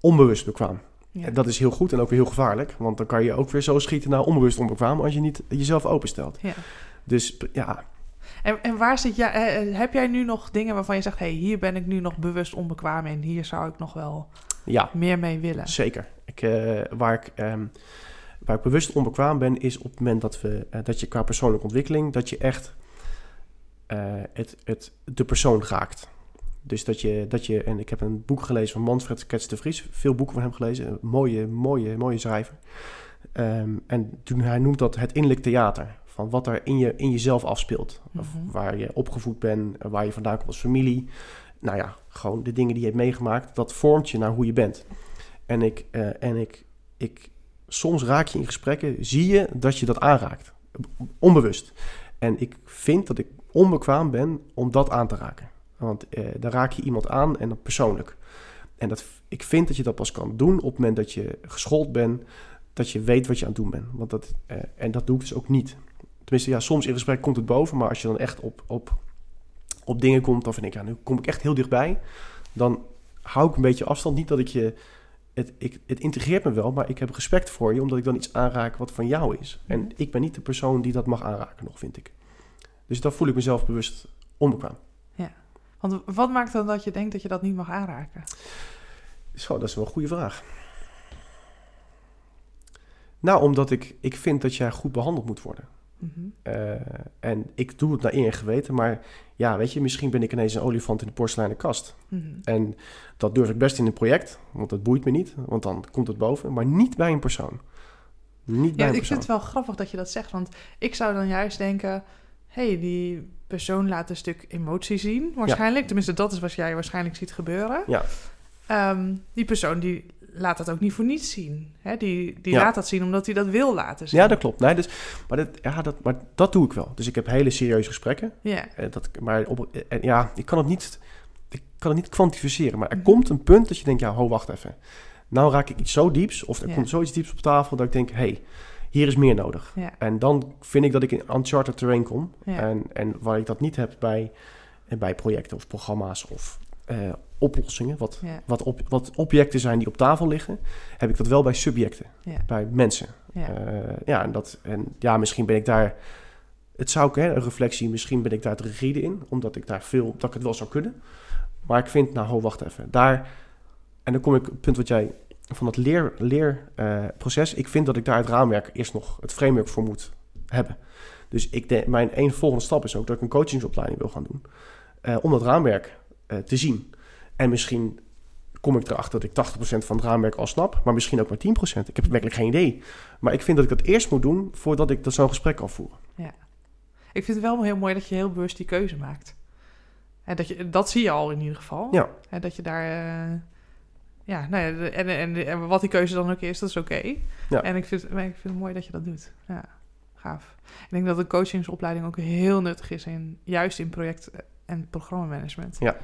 onbewust bekwaam. Ja. Dat is heel goed en ook weer heel gevaarlijk. Want dan kan je ook weer zo schieten naar onbewust onbekwaam als je niet jezelf openstelt. Ja. Dus ja. En, en waar zit jij, eh, heb jij nu nog dingen waarvan je zegt: hé, hey, hier ben ik nu nog bewust onbekwaam en hier zou ik nog wel ja, meer mee willen? Zeker. Ik, uh, waar ik. Um, Waar ik bewust onbekwaam ben, is op het moment dat, we, uh, dat je qua persoonlijke ontwikkeling, dat je echt uh, het, het, de persoon raakt. Dus dat je, dat je, en ik heb een boek gelezen van Manfred Kets de Vries, veel boeken van hem gelezen, een mooie, mooie, mooie schrijver. Um, en toen hij noemt dat het innerlijk theater, van wat er in, je, in jezelf afspeelt. Of mhm. waar je opgevoed bent, waar je vandaan komt als familie. Nou ja, gewoon de dingen die je hebt meegemaakt, dat vormt je naar hoe je bent. En ik, uh, en ik, ik soms raak je in gesprekken, zie je dat je dat aanraakt. Onbewust. En ik vind dat ik onbekwaam ben om dat aan te raken. Want eh, dan raak je iemand aan en dat persoonlijk. En dat, ik vind dat je dat pas kan doen op het moment dat je geschoold bent, dat je weet wat je aan het doen bent. Want dat, eh, en dat doe ik dus ook niet. Tenminste, ja, soms in gesprek komt het boven, maar als je dan echt op, op, op dingen komt, dan vind ik, ja, nu kom ik echt heel dichtbij. Dan hou ik een beetje afstand. Niet dat ik je het, ik, het integreert me wel, maar ik heb respect voor je, omdat ik dan iets aanraak wat van jou is. En mhm. ik ben niet de persoon die dat mag aanraken nog, vind ik. Dus dan voel ik mezelf bewust onbekwaam. Ja, want wat maakt dan dat je denkt dat je dat niet mag aanraken? Zo, dat is wel een goede vraag. Nou, omdat ik, ik vind dat jij goed behandeld moet worden. Eh, en ik doe het naar eer en geweten, maar ja, weet je, misschien ben ik ineens een olifant in de porseleinen kast. Mhm. En dat durf ik best in een project, want dat boeit me niet, want dan komt het boven, maar niet bij een persoon. Niet bij een ik vind het wel grappig dat je dat zegt, want ik zou dan juist denken, hey, die persoon laat een stuk emotie zien, waarschijnlijk. Tenminste, dat is wat jij waarschijnlijk ziet gebeuren. Ja. ehm, die persoon die laat dat ook niet voor niets zien. Hè? Die, die laat dat zien omdat hij dat wil laten zien. Ja, dat klopt. Nee, dus, maar, dat, ja, dat, maar dat doe ik wel. Dus ik heb hele serieuze gesprekken. Ja. Uh, dat, maar op, uh, ja, ik kan het niet, ik kan het niet kwantificeren. Maar er komt een punt dat je denkt, ja, ho, wacht even. Nou raak ik iets zo dieps, of er komt zoiets dieps op tafel, dat ik denk, hey, hier is meer nodig. Ja. En dan vind ik dat ik in uncharted terrain kom. En, en waar ik dat niet heb bij, bij projecten of programma's of uh, oplossingen, wat, wat, op, wat objecten zijn die op tafel liggen, heb ik dat wel bij subjecten, bij mensen. Ja. Uh, ja, en dat, en ja, misschien ben ik daar, het zou ik, hè, een reflectie, misschien ben ik daar te rigide in, omdat ik daar veel, dat ik het wel zou kunnen. Maar ik vind, nou, ho, wacht even, daar, en dan kom ik op het punt wat jij van het leerproces, leer, uh, ik vind dat ik daar het raamwerk eerst nog, het framework voor moet hebben. Dus ik denk, mijn één volgende stap is ook dat ik een coachingsopleiding wil gaan doen, uh, om dat raamwerk uh, te zien. En misschien kom ik erachter dat ik 80% van het raamwerk al snap, maar misschien ook maar 10%. Ik heb werkelijk geen idee. Maar ik vind dat ik dat eerst moet doen voordat ik dat zo'n gesprek kan voeren. Ja. Ik vind het wel heel mooi dat je heel bewust die keuze maakt. En dat, je, dat zie je al in ieder geval. Ja. En dat je daar. Uh, ja, nou ja, en, en, en, wat die keuze dan ook is, dat is oké. Ja. En ik vind, ik vind het mooi dat je dat doet. Ja, gaaf. Ik denk dat de coachingsopleiding ook heel nuttig is, in, juist in project- en programmamanagement. Ja.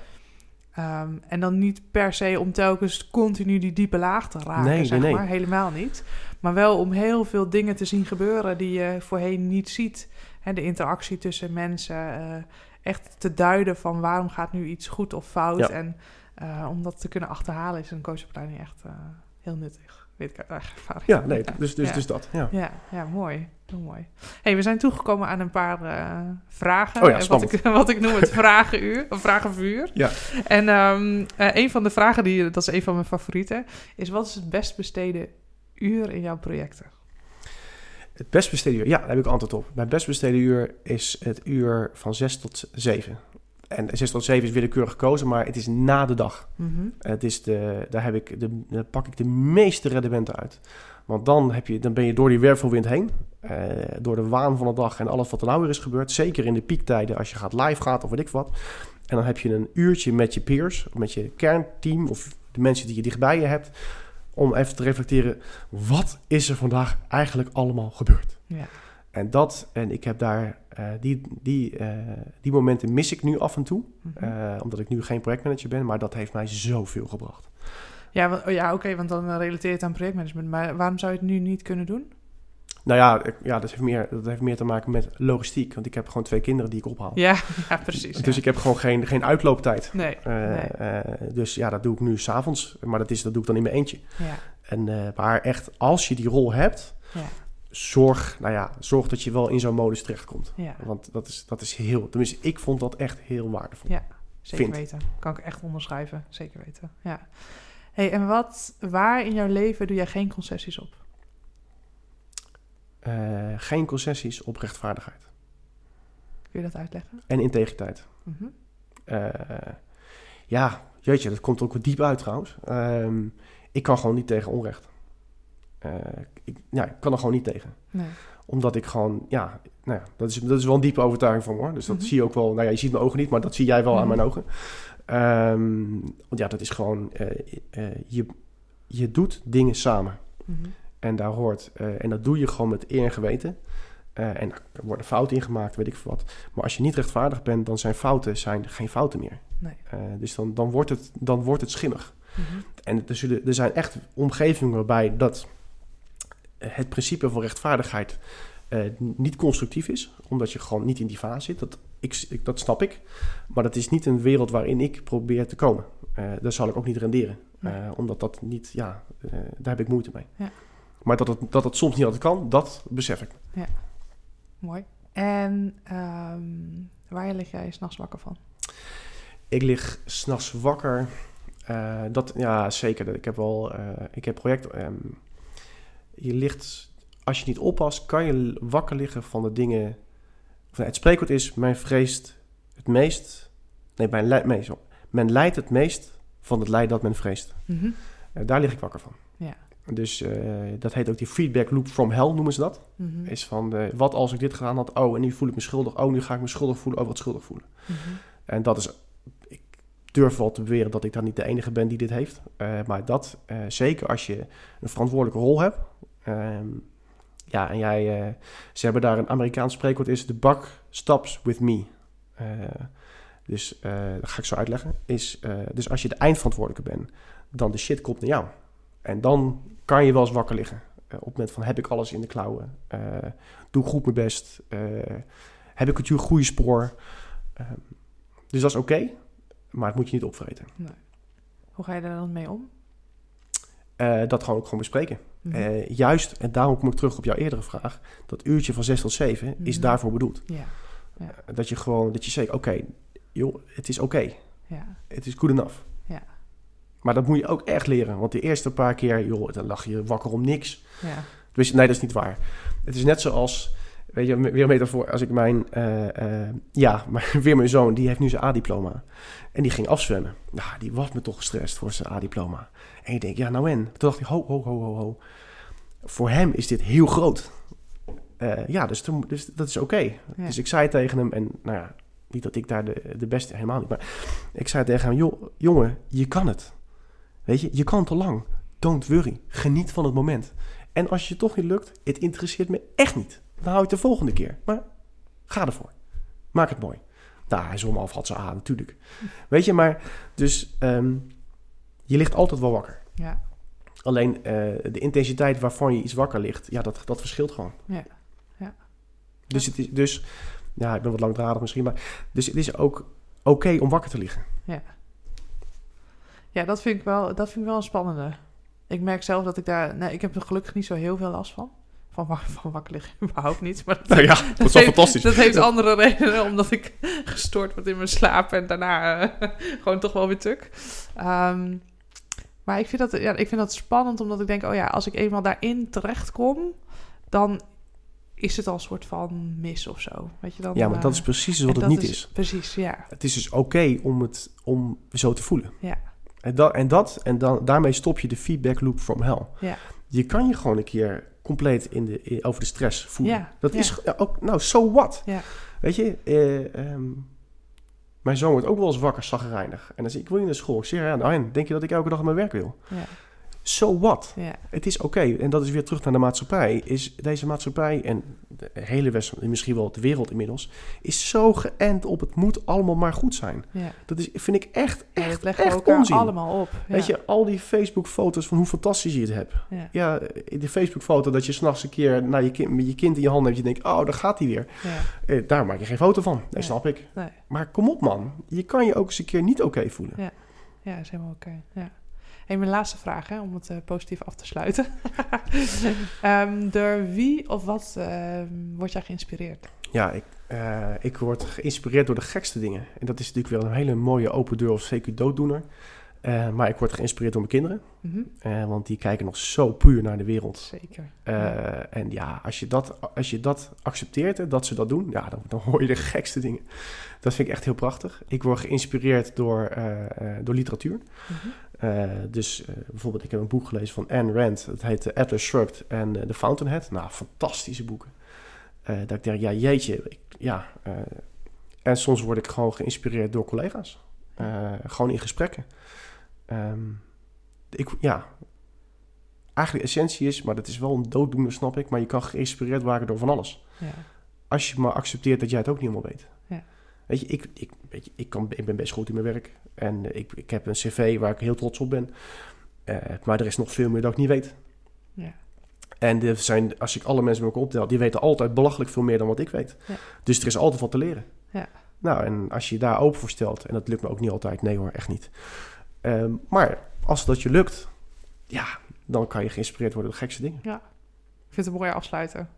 Ehm, en dan niet per se om telkens continu die diepe laag te raken, nee, zeg nee, maar. Helemaal niet. Maar wel om heel veel dingen te zien gebeuren die je voorheen niet ziet. De interactie tussen mensen. Uh, echt te duiden van waarom gaat nu iets goed of fout. En uh, om dat te kunnen achterhalen is een coachopleiding echt uh, heel nuttig. Weet ik uit eigen ervaring. Ja, nee, dus, dus, dus dat. Ja. Ja, ja, mooi. Heel mooi. Hey, we zijn toegekomen aan een paar uh, vragen. Oh ja, wat, ik, wat ik noem het vragenuur, of vragenvuur. Ja. En um, een van de vragen, die, dat is een van mijn favorieten, is wat is het best besteden uur in jouw projecten? Het best besteden uur, ja, daar heb ik antwoord op. Mijn best besteden uur is het uur van 6 tot 7. En 6 tot 7 is willekeurig gekozen, maar het is na de dag. Mm -hmm. Het is de, daar, heb ik de, daar pak ik de meeste rendementen uit. Want dan, heb je, dan ben je door die wervelwind heen, uh, door de waan van de dag en alles wat er nou weer is gebeurd. Zeker in de piektijden als je gaat live gaat of weet ik wat. En dan heb je een uurtje met je peers, met je kernteam of de mensen die je dichtbij je hebt. Om even te reflecteren, wat is er vandaag eigenlijk allemaal gebeurd? Ja. En dat, en ik heb daar, uh, die, die, uh, die momenten mis ik nu af en toe. Mm -hmm. uh, omdat ik nu geen projectmanager ben, maar dat heeft mij zoveel gebracht. Ja, oh ja oké, okay, want dan relateert het aan projectmanagement. Maar waarom zou je het nu niet kunnen doen? Nou ja, ik, ja dat, heeft meer, dat heeft meer te maken met logistiek. Want ik heb gewoon twee kinderen die ik ophaal. Ja, ja precies. Dus ja. ik heb gewoon geen, geen uitlooptijd. Nee, nee. dus ja, dat doe ik nu s'avonds. Maar dat, is, dat doe ik dan in mijn eentje. Ja. En, maar echt, als je die rol hebt... Ja zorg, nou ja, zorg dat je wel in zo'n modus terechtkomt. Ja. Want dat is, dat is heel, tenminste, ik vond dat echt heel waardevol. Ja, zeker Vind. weten. Kan ik echt onderschrijven, zeker weten. Ja. Hey, en wat, waar in jouw leven doe jij geen concessies op? Uh, geen concessies op rechtvaardigheid. Kun je dat uitleggen? En integriteit. Mm -hmm. uh, ja, jeetje, dat komt ook diep uit trouwens. Uh, ik kan gewoon niet tegen onrecht. Uh, ik, ja, ik kan er gewoon niet tegen. Nee. Omdat ik gewoon, ja, nou ja, dat is, dat is wel een diepe overtuiging van me hoor. Dus dat Mhm. zie je ook wel, nou ja, je ziet mijn ogen niet, maar dat zie jij wel aan Mhm. mijn ogen. Ehm, want ja, dat is gewoon, eh, eh, je, je doet dingen samen. Mhm. En daar hoort, eh, en dat doe je gewoon met eer en geweten. En er worden fouten ingemaakt, weet ik veel wat. Maar als je niet rechtvaardig bent, dan zijn fouten zijn geen fouten meer. Nee. Dus dan, dan, wordt het, dan wordt het schimmig. Mhm. En er, zullen, er zijn echt omgevingen waarbij dat het principe van rechtvaardigheid eh, niet constructief is, omdat je gewoon niet in die fase zit. Dat, ik, ik, dat snap ik. Maar dat is niet een wereld waarin ik probeer te komen. Eh daar zal ik ook niet renderen. Eh, omdat dat niet, ja, daar heb ik moeite mee. Ja. Maar dat het, dat het soms niet altijd kan, dat besef ik. Mooi. En ehm, waar lig jij s'nachts wakker van? Ik lig s'nachts wakker. Dat, ja, zeker. Ik heb wel, ik heb project. ehm, je ligt, als je niet oppast, kan je wakker liggen van de dingen. Het spreekwoord is: men vreest het meest. Nee, men, nee, zo. men lijdt het meest van het lijden dat men vreest. Mhm. Eh, daar lig ik wakker van. Ja. Dus eh, dat heet ook die feedback loop from hell, noemen ze dat. Mhm. Is van, eh, wat als ik dit gedaan had? Oh, en nu voel ik me schuldig. Oh, nu ga ik me schuldig voelen over het schuldig voelen. Mhm. En dat is, ik, durf wel te beweren dat ik dan niet de enige ben die dit heeft. maar dat, zeker als je een verantwoordelijke rol hebt. Ehm, ja, en jij, ze hebben daar een Amerikaans spreekwoord is: the buck stops with me. dus dat ga ik zo uitleggen. Is, dus als je de eindverantwoordelijke bent, dan de shit komt naar jou. En dan kan je wel eens wakker liggen. op het moment van heb ik alles in de klauwen? doe goed mijn best? heb ik het goede spoor? Ehm, dus dat is oké, maar het moet je niet opvreten. Nee. Hoe ga je daar dan mee om? Dat gewoon ook gewoon bespreken. Mhm. Eh, juist, en daarom kom ik terug op jouw eerdere vraag. Dat uurtje van 6 tot 7 is mhm. daarvoor bedoeld. Ja. ja. Eh, dat je gewoon, dat je zegt, oké, joh, het is oké. Ja. Het is good enough. Ja. Maar dat moet je ook echt leren. Want de eerste paar keer, joh, dan lag je wakker om niks. Ja. Dus nee, dat is niet waar. Het is net zoals Weet je, weer een metafoor. Als ik mijn, uh, ja, maar weer mijn zoon, die heeft nu zijn A-diploma. En die ging afzwemmen. Nou, die was me toch gestrest voor zijn A-diploma. En ik denk, ja, nou en? Toen dacht ik, ho, ho, ho, ho, ho. Voor hem is dit heel groot. Uh, ja, dus, toen, dus dat is oké. Dus ik zei tegen hem, en nou ja, niet dat ik daar de, de beste, helemaal niet. Maar ik zei tegen hem, joh, jongen, je kan het. Weet je, je kan te lang. Don't worry. Geniet van het moment. En als je toch niet lukt, het interesseert me echt niet. Dan hou je het de volgende keer. Maar ga ervoor. Maak het mooi. Nou, hij zwom af, had ze aan, natuurlijk. Weet je, maar dus ehm, je ligt altijd wel wakker. Ja. Alleen uh, de intensiteit waarvan je iets wakker ligt, ja, dat, dat verschilt gewoon. Ja. ja. Dus het is, dus, ja, ik ben wat langdradig misschien, maar dus het is ook oké om wakker te liggen. Ja. Ja, dat vind ik wel, dat vind ik wel een spannende. Ik merk zelf dat ik daar, nee, ik heb er gelukkig niet zo heel veel last van van, van wakker liggen überhaupt niet. Maar dat, nou ja, dat, is wel fantastisch. Dat heeft andere redenen, omdat ik gestoord word in mijn slaap en daarna uh, gewoon toch wel weer tuk. Um, maar ik vind, dat, ja, ik vind dat spannend, omdat ik denk, oh ja, als ik eenmaal daarin terechtkom, dan is het al een soort van mis of zo. Weet je dan, ja, maar dat is eh, precies wat het niet is, Precies, ja. Het is dus oké om het om zo te voelen. Ja. En, dat, en, dat, en dan, daarmee stop je de feedback loop from hell. Ja. Je kan je gewoon een keer compleet in de, over de stress voelen. Ja, dat is ook, nou, so what? Ja. Weet je, eh, ehm, mijn zoon wordt ook wel eens wakker, zagrijnig. En dan zeg ik, ik wil niet naar school. Ik zeg, ja, nou, denk je dat ik elke dag naar mijn werk wil? So what? Ja. Het is oké. En dat is weer terug naar de maatschappij. Is deze maatschappij en de hele West, misschien wel de wereld inmiddels, is zo geënt op het moet allemaal maar goed zijn. Ja. Dat is, vind ik echt, echt, ja, echt onzin. allemaal op. Weet je, al die Facebook-foto's van hoe fantastisch je het hebt. Ja, de Facebook-foto dat je s'nachts een keer naar je kind, met je kind in je hand neemt, je denkt, oh, daar gaat hij weer. Eh, daar maak je geen foto van. Dat snap ik. Nee. Maar kom op, man. Je kan je ook eens een keer niet oké voelen. Ja, ja is helemaal oké. Ja. En mijn laatste vraag, hè, om het uh, positief af te sluiten. um, door wie of wat uh, word jij geïnspireerd? Ja, ik, uh, ik word geïnspireerd door de gekste dingen. En dat is natuurlijk wel een hele mooie open deur of zeker dooddoener. Uh, maar ik word geïnspireerd door mijn kinderen. Mm -hmm. want die kijken nog zo puur naar de wereld. Zeker. Uh, En ja, als je dat, als je dat accepteert, dat ze dat doen, ja, dan, dan, hoor je de gekste dingen. Dat vind ik echt heel prachtig. Ik word geïnspireerd door, door literatuur. Mm -hmm. Uh, dus bijvoorbeeld, ik heb een boek gelezen van Anne Rand. Het heet Atlas Shrugged en The Fountainhead. Nou, fantastische boeken. dat ik denk, ja, jeetje. Ik, ja, en soms word ik gewoon geïnspireerd door collega's. gewoon in gesprekken. Um, ik, ja, eigenlijk essentie is, maar dat is wel een dooddoener, snap ik. Maar je kan geïnspireerd worden door van alles. Ja. Als je maar accepteert dat jij het ook niet helemaal weet. Ja. Weet je, ik, ik, weet je, ik, kan, ik ben best goed in mijn werk. En ik, ik heb een cv waar ik heel trots op ben. Uh, maar er is nog veel meer dat ik niet weet. Ja. En er zijn, als ik alle mensen met elkaar optel, die weten altijd belachelijk veel meer dan wat ik weet. Ja. Dus er is altijd wat te leren. Ja. Nou, en als je je daar open voor stelt, en dat lukt me ook niet altijd, nee hoor, echt niet. Um, maar als dat je lukt, ja, dan kan je geïnspireerd worden door gekste dingen. Ja, ik vind het een mooie afsluiten.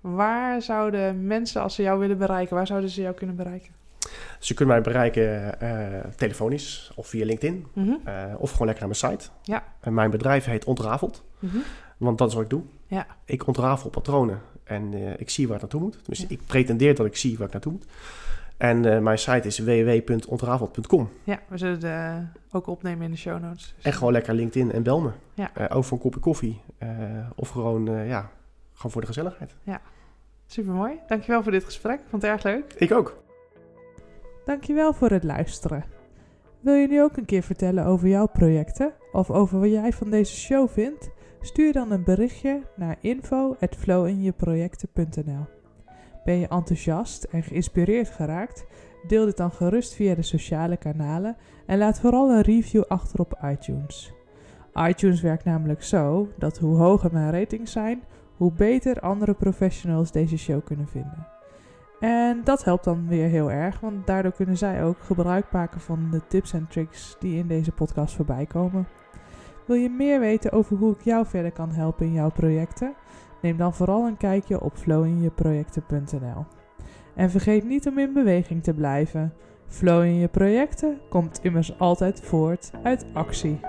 Waar zouden mensen, als ze jou willen bereiken, waar zouden ze jou kunnen bereiken? Ze kunnen mij bereiken uh, telefonisch of via LinkedIn. Mhm. uh, of gewoon lekker naar mijn site. Ja. En mijn bedrijf heet Ontrafeld. Mm -hmm. Want dat is wat ik doe. Ja. Ik ontrafel patronen en uh, ik zie waar het naartoe moet. Dus ja. ik pretendeer dat ik zie waar ik naartoe moet. En mijn site is www.ontrafeld.com. Ja, we zullen het ook opnemen in de show notes. Dus en gewoon lekker LinkedIn en bel me. Ja. ook voor een kopje koffie. of gewoon, ja, gewoon voor de gezelligheid. Ja, supermooi. Dankjewel voor dit gesprek. Ik vond het erg leuk. Ik ook. Dankjewel voor het luisteren. Wil je nu ook een keer vertellen over jouw projecten of over wat jij van deze show vindt? Stuur dan een berichtje naar info@flowinjeprojecten.nl. Ben je enthousiast en geïnspireerd geraakt? Deel dit dan gerust via de sociale kanalen en laat vooral een review achter op iTunes. iTunes werkt namelijk zo dat hoe hoger mijn ratings zijn, hoe beter andere professionals deze show kunnen vinden. En dat helpt dan weer heel erg, want daardoor kunnen zij ook gebruik maken van de tips en tricks die in deze podcast voorbij komen. Wil je meer weten over hoe ik jou verder kan helpen in jouw projecten? Neem dan vooral een kijkje op flowinjeprojecten.nl. En vergeet niet om in beweging te blijven. Flow in je projecten komt immers altijd voort uit actie.